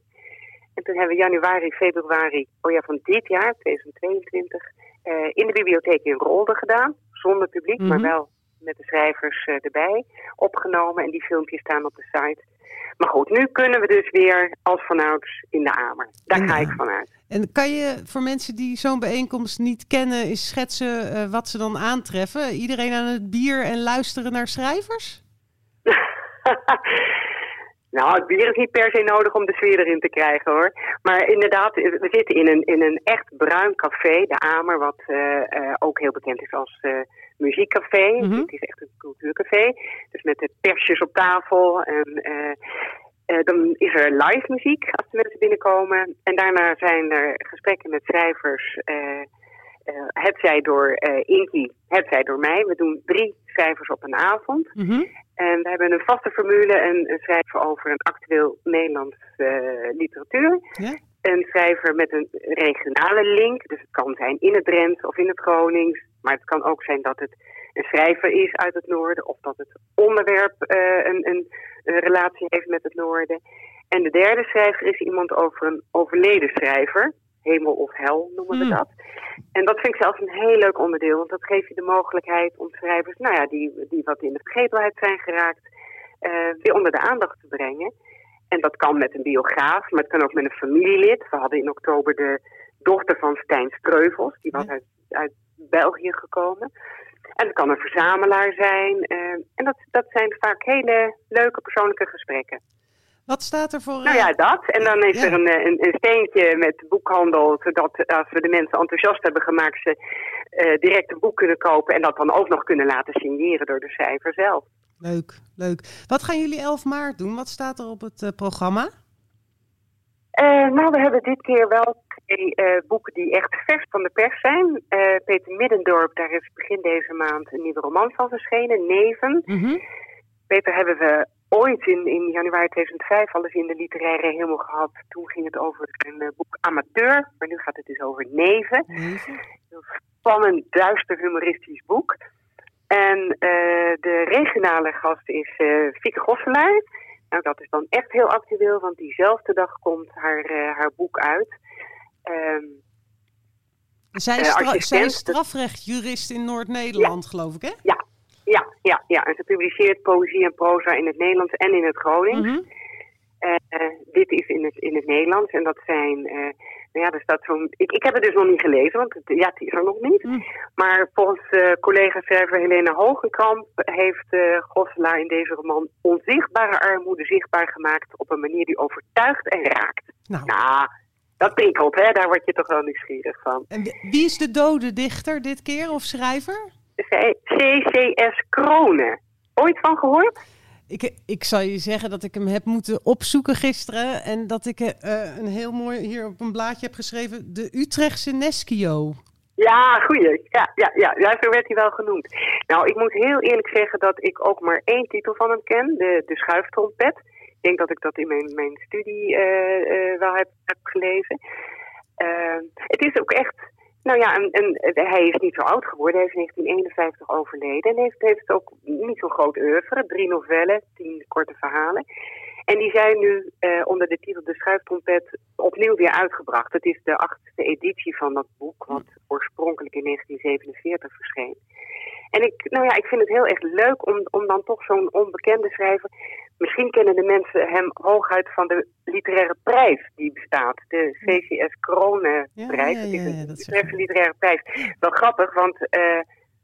En toen hebben we januari, februari, oh ja, van dit jaar, 2022, eh, in de bibliotheek in Rolde gedaan. Zonder publiek, maar Mhm. wel met de schrijvers eh, erbij opgenomen. En die filmpjes staan op de site. Maar goed, nu kunnen we dus weer als vanouds in de Amer. Daar ga ik vanuit. En kan je voor mensen die zo'n bijeenkomst niet kennen, eens schetsen eh, wat ze dan aantreffen? Iedereen aan het bier en luisteren naar schrijvers? <laughs> nou, het bier is niet per se nodig om de sfeer erin te krijgen hoor. Maar inderdaad, we zitten in een, in een echt bruin café, de Amer, wat eh, eh, ook heel bekend is als eh, muziekcafé. Mhm. Het is echt een cultuurcafé. Dus met de persjes op tafel en... dan is er live muziek als de mensen binnenkomen. En daarna zijn er gesprekken met schrijvers. het zij door Inky, het zij door mij. We doen drie schrijvers op een avond. Mhm. En we hebben een vaste formule en een schrijver over een actueel Nederlands eh, literatuur. Ja. Een schrijver met een regionale link. Dus het kan zijn in het Drents of in het Gronings. Maar het kan ook zijn dat het een schrijver is uit het noorden of dat het onderwerp een, een, een relatie heeft met het noorden. En de derde schrijver is iemand over een overleden schrijver. Hemel of hel noemen we Hmm. dat. En dat vind ik zelfs een heel leuk onderdeel. Want dat geeft je de mogelijkheid om schrijvers, nou ja, die, die wat in de vergetelheid zijn geraakt, eh, weer onder de aandacht te brengen. En dat kan met een biograaf, maar het kan ook met een familielid. We hadden in oktober de dochter van Stijn Streuvels. Die was uit, uit België gekomen. En het kan een verzamelaar zijn. eh, en dat, dat zijn vaak hele leuke persoonlijke gesprekken. Wat staat er voor... Nou ja, dat. En dan is Ja. er een, eh, een, een steentje met boekhandel, zodat eh, als we de mensen enthousiast hebben gemaakt, ze eh, direct een boek kunnen kopen en dat dan ook nog kunnen laten signeren door de schrijver zelf. Leuk, leuk. Wat gaan jullie 11 maart doen? Wat staat er op het eh, programma? Eh, nou, we hebben dit keer wel twee eh, boeken die echt vers van de pers zijn. Eh, Peter Middendorp, daar is begin deze maand een nieuwe roman van verschenen, Neven. Mhm. Peter hebben we ooit in, in januari 2005 al eens in de literaire hemel gehad. Toen ging het over een eh, boek Amateur, maar nu gaat het dus over Neven. Een spannend, duister, humoristisch boek. En eh, de regionale gast is eh Fieke Gosselaar. Nou, dat is dan echt heel actueel, want diezelfde dag komt haar, haar boek uit. Ehm, Zij, stra- zij is strafrechtjurist in Noord-Nederland, geloof ik, hè? ja, ja, ja. En ze publiceert poëzie en proza in het Nederlands en in het Gronings. Mhm. Eh, eh, dit is in het, in het Nederlands en dat zijn, eh, nou ja, er staat zo'n, ik, ik heb het dus nog niet gelezen, want het, ja, het is er nog niet. Mm. Maar volgens eh collega-schrijver Helene Hogenkamp heeft Gosselaar in deze roman onzichtbare armoede zichtbaar gemaakt op een manier die overtuigt en raakt. Nou, Nou, dat prikkelt, hè? daar word je toch wel nieuwsgierig van. en wie is de dode dichter dit keer of schrijver? CCS Kronen. Ooit van gehoord? Ik, ik zal je zeggen dat ik hem heb moeten opzoeken gisteren. En dat ik eh, een heel mooi hier op een blaadje heb geschreven. De Utrechtse Neschio. Ja, goeie. Ja, ja, ja, ja, zo werd hij wel genoemd. Nou, ik moet heel eerlijk zeggen dat ik ook maar één titel van hem ken, de, de schuiftrompet. Ik denk dat ik dat in mijn, mijn studie eh, eh, wel heb, heb gelezen. Eh, het is ook echt, nou ja, een, hij is niet zo oud geworden. Hij is in 1951 overleden en heeft, heeft ook niet zo'n groot oeuvre. Drie novellen, tien korte verhalen. En die zijn nu eh, onder de titel De Schuiftrompet opnieuw weer uitgebracht. Het is de achtste editie van dat boek, wat oorspronkelijk in 1947 verscheen. En ik, nou ja, ik vind het heel erg leuk om, om dan toch zo'n onbekende schrijver. Misschien kennen de mensen hem hooguit van de literaire prijs die bestaat. De CCS Kronenprijs. Ja, ja, Het is een dat literaire prijs. Wel grappig, want eh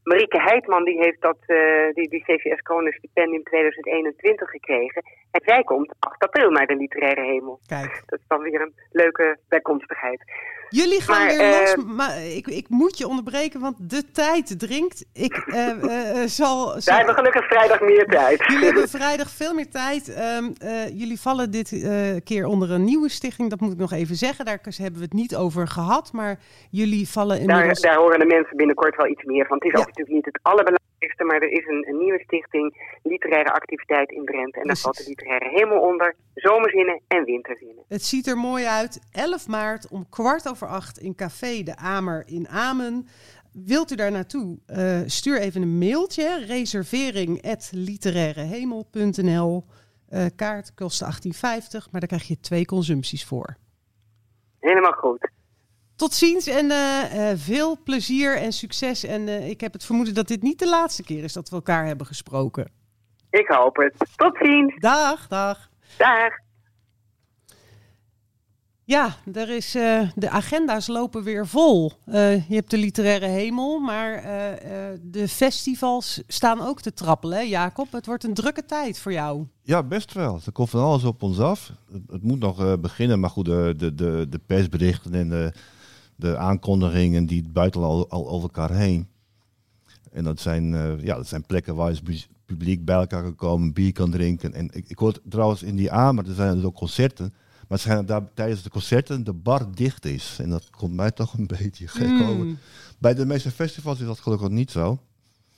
Marieke Heitman die heeft dat, eh, die, die CCS Kronen stipendium 2021 gekregen. En zij komt 8 april naar de literaire hemel. Kijk. Dat is dan weer een leuke bijkomstigheid. Jullie gaan Maar, weer eh, los, maar ik, ik moet je onderbreken, want de tijd dringt. Ik eh, eh, eh, zal... Wij hebben gelukkig vrijdag meer tijd. Jullie hebben vrijdag veel meer tijd. Ehm, eh, jullie vallen dit eh, keer onder een nieuwe stichting. Dat moet ik nog even zeggen. Daar hebben we het niet over gehad. Maar jullie vallen Daar, inmiddels... daar horen de mensen binnenkort wel iets meer van. Het is Ja. ook natuurlijk niet het allerbelangrijkste, maar er is een, een nieuwe stichting literaire activiteit in Drenthe. En daar valt de literaire hemel onder, zomerzinnen en winterzinnen. Het ziet er mooi uit. 11 maart om kwart over acht in Café de Amer in Amen. Wilt u daar naartoe? Eh, stuur even een mailtje. Reservering.literairehemel.nl Eh, Kaart kost 18,50, maar daar krijg je twee consumpties voor. Helemaal goed. Tot ziens en eh, eh, veel plezier en succes. En eh, ik heb het vermoeden dat dit niet de laatste keer is dat we elkaar hebben gesproken. Ik hoop het. Tot ziens. Dag, dag. Dag. Ja, er is, eh, de agenda's lopen weer vol. Eh, je hebt de literaire hemel, maar eh, eh, de festivals staan ook te trappelen, hè, Jacob? Het wordt een drukke tijd voor jou. Ja, best wel. Er komt van alles op ons af. Het, het moet nog eh, beginnen, maar goed, de, de, de, de persberichten en de, de aankondigingen die buiten al, al over elkaar heen. En dat zijn, eh, ja, dat zijn plekken waar het publiek bij elkaar kan komen, bier kan drinken. En ik, ik hoor trouwens in die aan, maar er zijn dus ook concerten. Maar zijn daar tijdens de concerten de bar dicht is. En dat komt mij toch een beetje gek Mm. over. Bij de meeste festivals is dat gelukkig niet zo.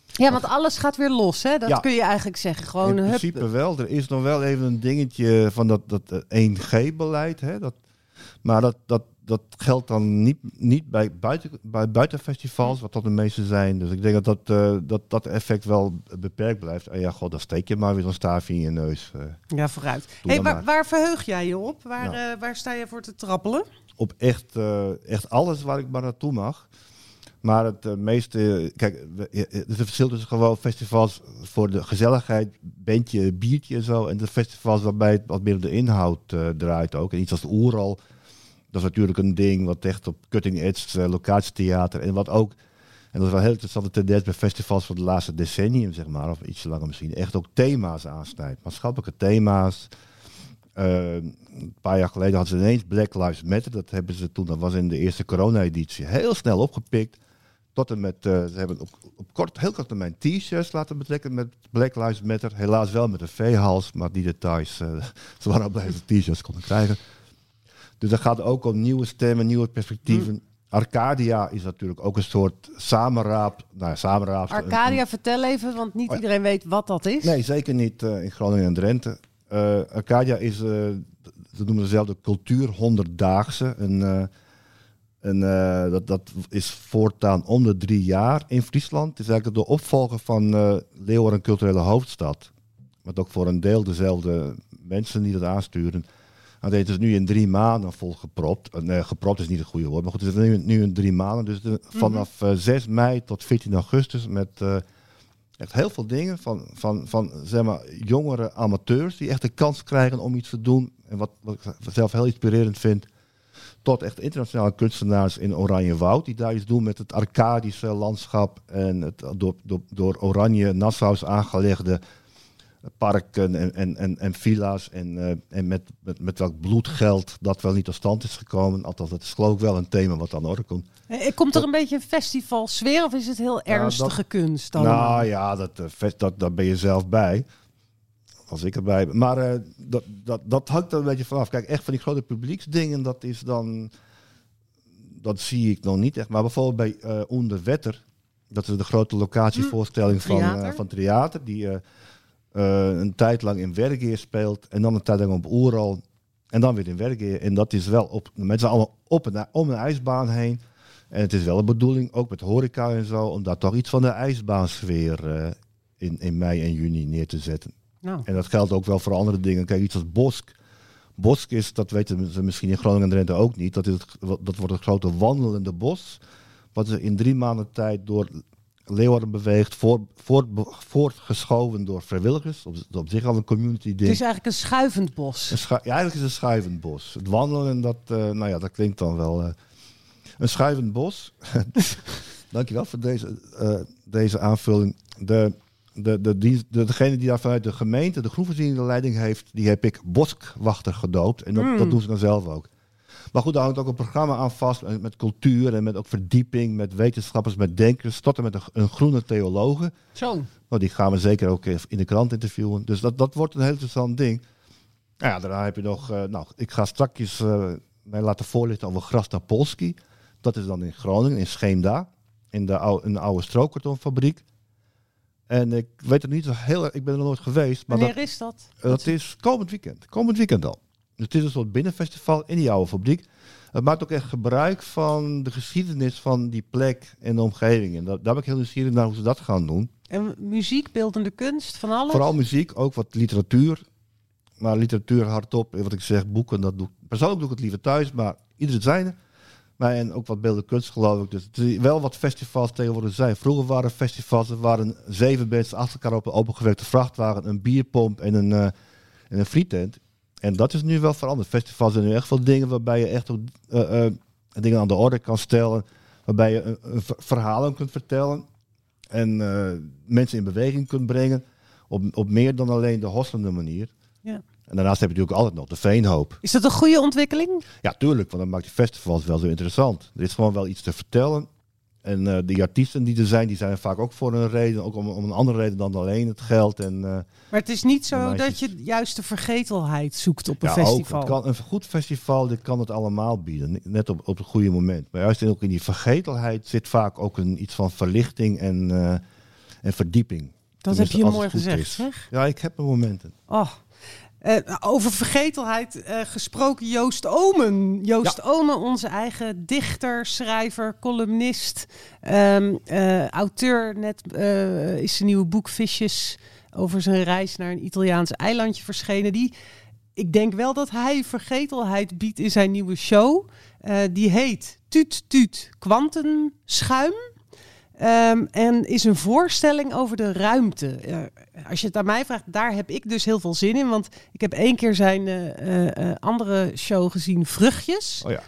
Ja, want alles gaat weer los, hè? Dat Ja. kun je eigenlijk zeggen. Gewoon, In hup. principe wel. Er is nog wel even een dingetje van dat, dat eh, 1G-beleid. Hè? Dat, Maar dat, dat, dat geldt dan niet, niet bij, buiten, bij buitenfestivals, wat dat de meeste zijn. Dus ik denk dat dat, eh, dat, dat effect wel beperkt blijft. En ja, god, dan steek je maar weer zo'n staafje in je neus. eh. Ja, vooruit. Hey, waar, waar verheug jij je op? Waar, eh, waar sta je voor te trappelen? op echt, echt alles waar ik maar naartoe mag. Maar het meeste, kijk, een verschil tussen gewoon festivals voor de gezelligheid, bandje, biertje en zo. En de festivals waarbij het wat meer op de inhoud draait ook. En iets als de Oeral, dat is natuurlijk een ding wat echt op cutting edge, eh, locatietheater. En wat ook, en dat is wel heel interessante tendens bij festivals van de laatste decennium, zeg maar, of iets langer misschien, echt ook thema's aansnijdt. Maatschappelijke thema's. Eh, een paar jaar geleden hadden ze ineens Black Lives Matter. Dat hebben ze toen, dat was in de eerste corona-editie, heel snel opgepikt. Tot en met, eh, ze hebben op, op kort, heel kort termijn t-shirts laten betrekken met Black Lives Matter. Helaas wel met een V-hals, maar die details, eh <laughs> ze waren al blij dat t-shirts konden krijgen. Dus dat gaat ook om nieuwe stemmen, nieuwe perspectieven. Arcadia is natuurlijk ook een soort samenraap. Nou, samenraap. Arcadia, vertel even, want niet Oh iedereen weet wat dat is. Nee, zeker niet eh, in Groningen en Drenthe. Eh, Arcadia is, eh, ze noemen het zelf de cultuur honderddaagse. En, en dat, dat is voortaan om de drie jaar in Friesland. Het is eigenlijk de opvolger van Leeuwarden Culturele Hoofdstad. Met ook voor een deel dezelfde mensen die dat aansturen. Nou, het is nu in drie maanden volgepropt. Uh, nee, gepropt is niet het goede woord. Maar goed, het is nu, nu in drie maanden. Dus de- vanaf eh, 6 mei tot 14 augustus met... eh, Echt heel veel dingen van, van, van zeg maar, jongere amateurs die echt de kans krijgen om iets te doen. En wat, wat ik zelf heel inspirerend vind. Tot echt internationale kunstenaars in Oranje Woud. Die daar iets doen met het Arcadische landschap. En het door, door, door Oranje Nassau's aangelegde parken en, en, en, en villa's. En, eh, en met, met, met welk bloedgeld dat wel niet tot stand is gekomen. Althans, dat is geloof ik wel een thema wat aan de orde komt. Eh, Komt er een beetje een festivalsfeer of is het heel ernstige kunst dan? Nou ja, dat, eh, dat, daar ben je zelf bij. Als ik erbij ben. Maar eh, dat, dat, dat hangt er een beetje vanaf. Kijk, echt van die grote publieksdingen, dat is dan... Dat zie ik nog niet echt. Maar bijvoorbeeld bij eh Onder Wetter, dat is de grote locatievoorstelling van, Theater. eh, van theater, die eh, eh, een tijd lang in Wergeer speelt en dan een tijd lang op Oeral en dan weer in Wergeer. En dat is wel op, met z'n allen op een, om een ijsbaan heen. En het is wel de bedoeling, ook met horeca en zo, om daar toch iets van de ijsbaansfeer eh, in, in mei en juni neer te zetten. Nou. En dat geldt ook wel voor andere dingen. Kijk, iets als Bosk. Bosk is, dat weten ze misschien in Groningen en Drenthe ook niet, dat, is het, dat wordt het grote wandelende bos. Wat ze in drie maanden tijd door Leeuwarden beweegt, voort, voort, voortgeschoven door vrijwilligers. Op, op zich al een community Het ding. is eigenlijk een schuivend bos. Een schu- ja, eigenlijk is het een schuivend bos. Het wandelen, dat, eh, nou ja, dat klinkt dan wel. eh, een schuivend bos. <laughs> Dankjewel voor deze, eh, deze aanvulling. De, de, de, degene die daar vanuit de gemeente de groenvoorziening de leiding heeft, die heb ik boskwachter gedoopt. En dat, Mm. dat doen ze dan zelf ook. Maar goed, daar hangt ook een programma aan vast met, cultuur en met ook verdieping, met wetenschappers, met denkers, tot en met een, een groene theologe. Zo. Nou, die gaan we zeker ook in de krant interviewen. Dus dat, dat wordt een heel interessant ding. Nou ja, daarna heb je nog... eh, nou, ik ga straks eh, mij laten voorlichten over Grasna Polski. Dat is dan in Groningen, in Scheemda. In de oude, de oude strookkartonfabriek. En ik weet het niet zo heel erg... Ik ben er nooit geweest. Maar Wanneer dat, is dat? dat is komend weekend. Komend weekend al. Het is een soort binnenfestival in die oude fabriek. Het maakt ook echt gebruik van de geschiedenis van die plek en de omgeving. En dat, daar ben ik heel nieuwsgierig naar hoe ze dat gaan doen. En muziek, beeldende kunst, van alles? Vooral muziek, ook wat literatuur. Maar literatuur hardop, wat ik zeg, boeken, dat doe ik. Persoonlijk doe ik het liever thuis, maar ieder zijn er. Maar en ook wat beelden kunst geloof ik. Dus het is wel wat festivals tegenwoordig zijn. Vroeger waren festivals, er waren zeven bands achter elkaar op een opengewerkte vrachtwagen, een bierpomp en een, eh en een frietent. En dat is nu wel veranderd. Festivals zijn nu echt veel dingen waarbij je echt ook eh, eh, dingen aan de orde kan stellen. Waarbij je verhalen kunt vertellen. En eh, mensen in beweging kunt brengen. Op, op meer dan alleen de hostelende manier. Ja. En daarnaast heb je natuurlijk altijd nog de veenhoop. Is dat een goede ontwikkeling? Ja, tuurlijk, want dat maakt die festivals wel zo interessant. Er is gewoon wel iets te vertellen. En eh, die artiesten die er zijn, die zijn er vaak ook voor een reden. Ook om, om een andere reden dan alleen het geld. En, eh, Maar het is niet zo dat je juist de vergetelheid zoekt op een ja, festival. Ook, het kan, een goed festival dit kan het allemaal bieden. Net op, op het goede moment. Maar juist in, ook in die vergetelheid zit vaak ook een, iets van verlichting en, eh, en verdieping. dat heb je mooi gezegd, zeg. Ja, ik heb mijn momenten. Oh. Eh, over vergetelheid eh, gesproken, Joost Omen. Joost Omen, onze eigen dichter, schrijver, columnist, ehm, eh, auteur. Net is zijn nieuwe boek Visjes over zijn reis naar een Italiaans eilandje verschenen. Die, ik denk wel dat hij vergetelheid biedt in zijn nieuwe show. Die heet Tuut Tuut Quantenschuim. Ehm, en is een voorstelling over de ruimte. Als je het aan mij vraagt, daar heb ik dus heel veel zin in. Want ik heb één keer zijn eh, eh, eh, andere show gezien, Vruchtjes. Oh ja.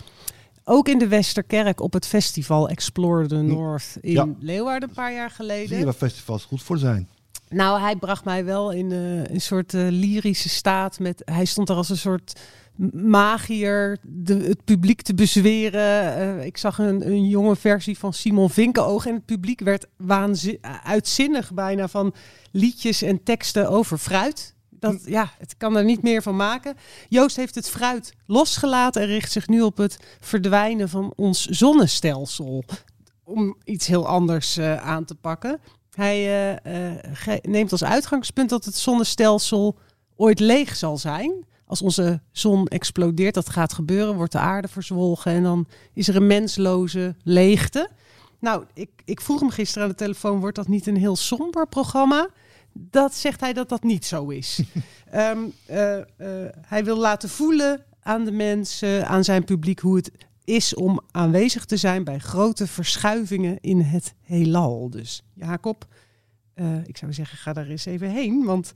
Ook in de Westerkerk op het festival Explore the North in Ja. Leeuwarden een paar jaar Zie je geleden. waar festivals goed voor zijn. Nou, hij bracht mij wel in een soort lyrische staat. Met, hij stond er als een soort magier de, het publiek te bezweren. Eh, ik zag een, een jonge versie van Simon Vinkenoog. En het publiek werd waanzin, uitzinnig bijna van liedjes en teksten over fruit. Dat, ja, het kan er niet meer van maken. Joost heeft het fruit losgelaten en richt zich nu op het verdwijnen van ons zonnestelsel. Om iets heel anders eh, aan te pakken. Hij eh, neemt als uitgangspunt dat het zonnestelsel ooit leeg zal zijn. Als onze zon explodeert, dat gaat gebeuren, wordt de aarde verzwolgen en dan is er een mensloze leegte. Nou, ik, ik vroeg hem gisteren aan de telefoon, wordt dat niet een heel somber programma? Dat zegt hij dat dat niet zo is. <laughs> Ehm, eh, eh, hij wil laten voelen aan de mensen, aan zijn publiek, hoe het is om aanwezig te zijn bij grote verschuivingen in het heelal. Dus Jacob, eh, ik zou zeggen, ga daar eens even heen, want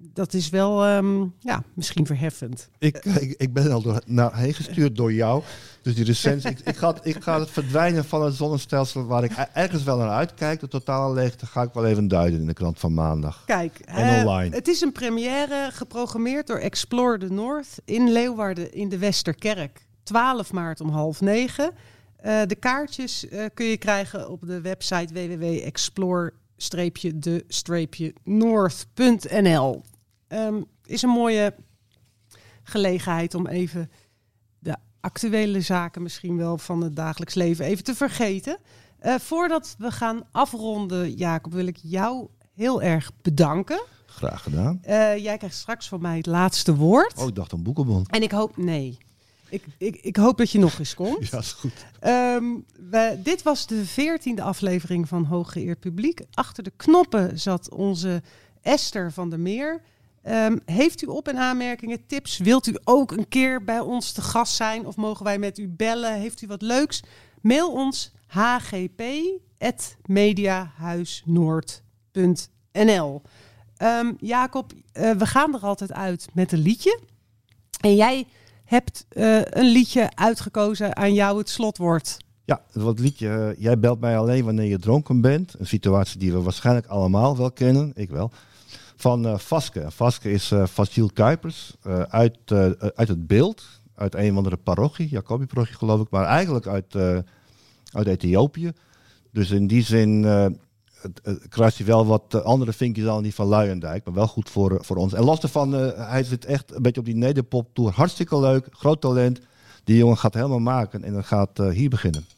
dat is wel ehm, ja, misschien verheffend. Ik, ik, ik ben al door, nou, heen gestuurd door jou. Dus die recensie. ik, ik, ga, het- ik ga het verdwijnen van het zonnestelsel waar ik e- ergens wel naar uitkijk. De totale leegte ga ik wel even duiden in de krant van maandag. Kijk, En online. het is een première geprogrammeerd door Explore the North in Leeuwarden in de Westerkerk. 12 maart om half negen. Eh, de kaartjes eh, kun je krijgen op de website www.explore-de-north.nl. Ehm, is een mooie gelegenheid om even de actuele zaken misschien wel van het dagelijks leven even te vergeten. Eh, voordat we gaan afronden, Jacob, wil ik jou heel erg bedanken. Graag gedaan. Eh, jij krijgt straks van mij het laatste woord. Oh, ik dacht een boekenbond. En ik hoop, nee. Ik, ik, ik hoop dat je nog eens komt. <laughs> Ja, is goed. Ehm, we, dit was de veertiende aflevering van Hooggeëerd Publiek. Achter de knoppen zat onze Esther van der Meer. Ehm, heeft u op- en aanmerkingen, tips? Wilt u ook een keer bij ons te gast zijn? Of mogen wij met u bellen? Heeft u wat leuks? Mail ons hgp.mediahuisnoord.nl Ehm, Jacob, eh, we gaan er altijd uit met een liedje. En jij hebt eh, een liedje uitgekozen aan jou het slotwoord. Ja, wat liedje. eh, jij belt mij alleen wanneer je dronken bent. Een situatie die we waarschijnlijk allemaal wel kennen. Ik wel. Van eh Vaske. Vaske is Vasiel Kuipers. uit, uit het beeld. Uit een of andere parochie. Jacobi-parochie geloof ik. Maar eigenlijk uit, uit Ethiopië. Dus in die zin kruist hij wel wat eh, andere vinkjes aan die van Luijendijk. Maar wel goed voor, eh, voor ons. En los daarvan, eh, hij zit echt een beetje op die nederpop tour. Hartstikke leuk. Groot talent. Die jongen gaat helemaal maken. En dat gaat hier beginnen.